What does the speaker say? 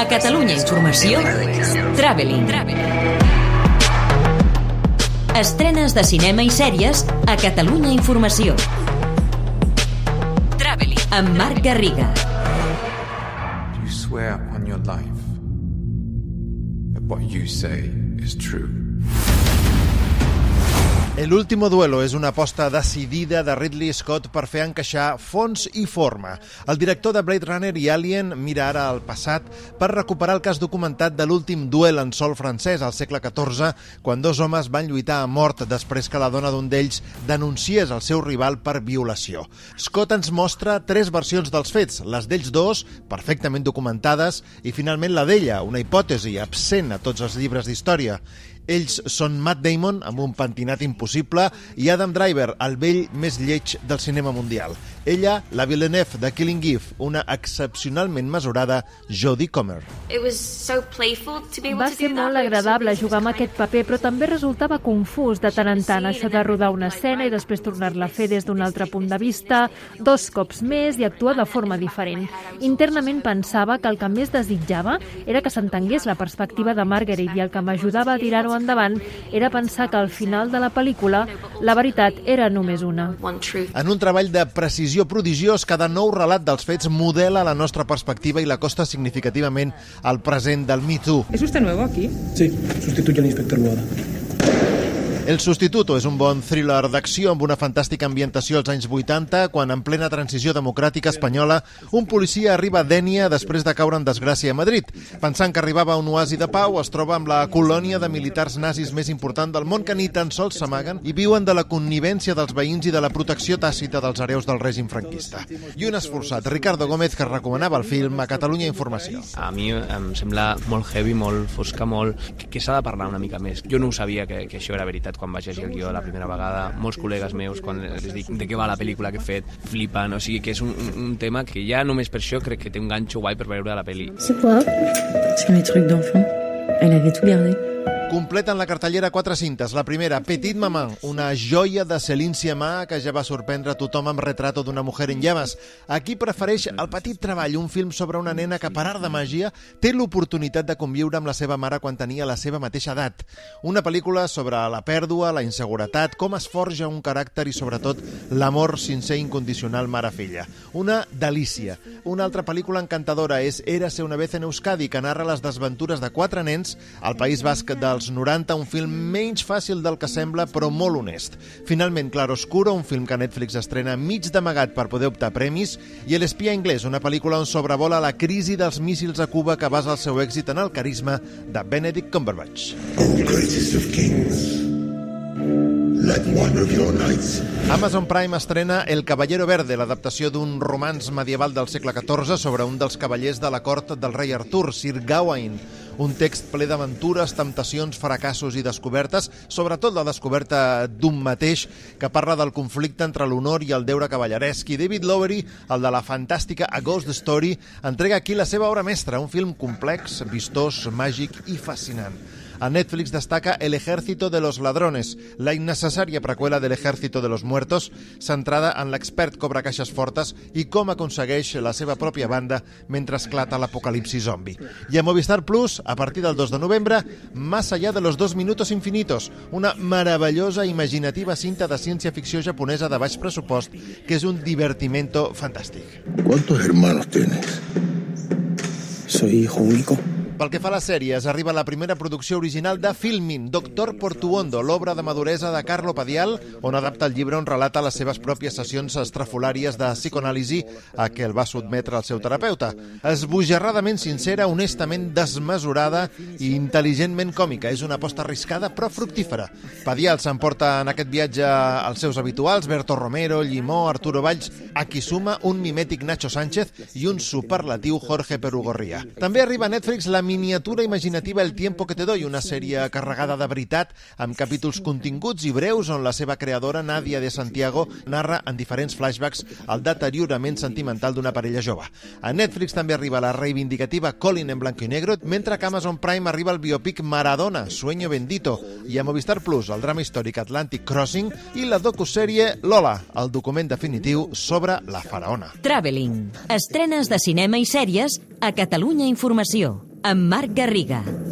A Catalunya Informació, Traveling. Estrenes de cinema i sèries a Catalunya Informació. Traveling. Amb Marc Garriga. You swear on your life that what you say is true. El último duelo és una aposta decidida de Ridley Scott per fer encaixar fons i forma. El director de Blade Runner i Alien mira ara al passat per recuperar el cas documentat de l'últim duel en sol francès al segle XIV, quan dos homes van lluitar a mort després que la dona d'un d'ells denunciés el seu rival per violació. Scott ens mostra tres versions dels fets, les d'ells dos, perfectament documentades, i finalment la d'ella, una hipòtesi absent a tots els llibres d'història. Ells són Matt Damon, amb un pentinat impossible, i Adam Driver, el vell més lleig del cinema mundial. Ella, la Villeneuve de Killing Eve, una excepcionalment mesurada Jodie Comer. Va ser molt agradable jugar amb aquest paper, però també resultava confús de tant en tant, això de rodar una escena i després tornar-la a fer des d'un altre punt de vista, dos cops més i actuar de forma diferent. Internament pensava que el que més desitjava era que s'entengués la perspectiva de Margaret i el que m'ajudava a tirar-ho endavant era pensar que al final de la pel·lícula la veritat era només una. En un treball de precisió prodigiós, cada nou relat dels fets modela la nostra perspectiva i l'acosta significativament al present del Me Too. ¿Es usted nuevo aquí? Sí, sustituyo al inspector Boada. El Sustituto és un bon thriller d'acció amb una fantàstica ambientació als anys 80, quan en plena transició democràtica espanyola un policia arriba a Dènia després de caure en desgràcia a Madrid. Pensant que arribava a un oasi de pau, es troba amb la colònia de militars nazis més important del món que ni tan sols s'amaguen i viuen de la connivència dels veïns i de la protecció tàcita dels hereus del règim franquista. I un esforçat, Ricardo Gómez, que recomanava el film a Catalunya Informació. A mi em sembla molt heavy, molt fosca, molt... que, que s'ha de parlar una mica més. Jo no ho sabia que, que això era veritat quan vaig llegir el guió la primera vegada. Molts col·legues meus, quan els dic de què va la pel·lícula que he fet, flipen. O sigui que és un, un, tema que ja només per això crec que té un ganxo guai per veure la pel·li. C'est quoi C'est mes trucs d'enfant. Elle avait tout gardé. Completen la cartellera quatre cintes. La primera, Petit Maman, una joia de Céline Sciamma que ja va sorprendre tothom amb retrato d'una mujer en llames. Aquí prefereix El petit treball, un film sobre una nena que, per art de màgia, té l'oportunitat de conviure amb la seva mare quan tenia la seva mateixa edat. Una pel·lícula sobre la pèrdua, la inseguretat, com es forja un caràcter i, sobretot, l'amor sincer i incondicional mare-filla. Una delícia. Una altra pel·lícula encantadora és Érase una vez en Euskadi, que narra les desventures de quatre nens al País Basc dels 90, un film menys fàcil del que sembla, però molt honest. Finalment, Claroscuro, un film que Netflix estrena mig d'amagat per poder optar premis, i El espia anglès, una pel·lícula on sobrevola la crisi dels míssils a Cuba que basa el seu èxit en el carisma de Benedict Cumberbatch. the greatest of kings. Let one of your knights Amazon Prime estrena El Caballero Verde, l'adaptació d'un romanç medieval del segle XIV sobre un dels cavallers de la cort del rei Artur, Sir Gawain. Un text ple d'aventures, temptacions, fracassos i descobertes, sobretot la descoberta d'un mateix que parla del conflicte entre l'honor i el deure cavalleresc. I David Lowery, el de la fantàstica A Ghost Story, entrega aquí la seva obra mestra, un film complex, vistós, màgic i fascinant. A Netflix destaca El ejército de los ladrones, la innecessària preqüela de l'Ejército de los muertos, centrada en l'expert cobra caixes fortes i com aconsegueix la seva pròpia banda mentre esclata l'apocalipsi zombi. I a Movistar Plus, a partir del 2 de novembre, Más allá de los dos minutos infinitos, una meravellosa imaginativa cinta de ciència-ficció japonesa de baix pressupost que és un divertimento fantàstic. ¿Cuántos hermanos tienes? Soy hijo único. Pel que fa a les sèries, arriba la primera producció original de Filmin, Doctor Portuondo, l'obra de maduresa de Carlo Padial, on adapta el llibre on relata les seves pròpies sessions estrafolàries de psicoanàlisi a què el va sotmetre el seu terapeuta. Esbojarradament sincera, honestament desmesurada i intel·ligentment còmica. És una aposta arriscada però fructífera. Padial s'emporta en aquest viatge als seus habituals, Berto Romero, Llimó, Arturo Valls, a qui suma un mimètic Nacho Sánchez i un superlatiu Jorge Perugorria. També arriba a Netflix la miniatura imaginativa El tiempo que te doy, una sèrie carregada de veritat, amb capítols continguts i breus on la seva creadora, Nadia de Santiago, narra en diferents flashbacks el deteriorament sentimental d'una parella jove. A Netflix també arriba la reivindicativa Colin en blanco i negro, mentre que Amazon Prime arriba el biopic Maradona, Sueño Bendito, i a Movistar Plus el drama històric Atlantic Crossing i la docusèrie Lola, el document definitiu sobre la faraona. Traveling. Estrenes de cinema i sèries a Catalunya Informació. Amb Marc Garriga.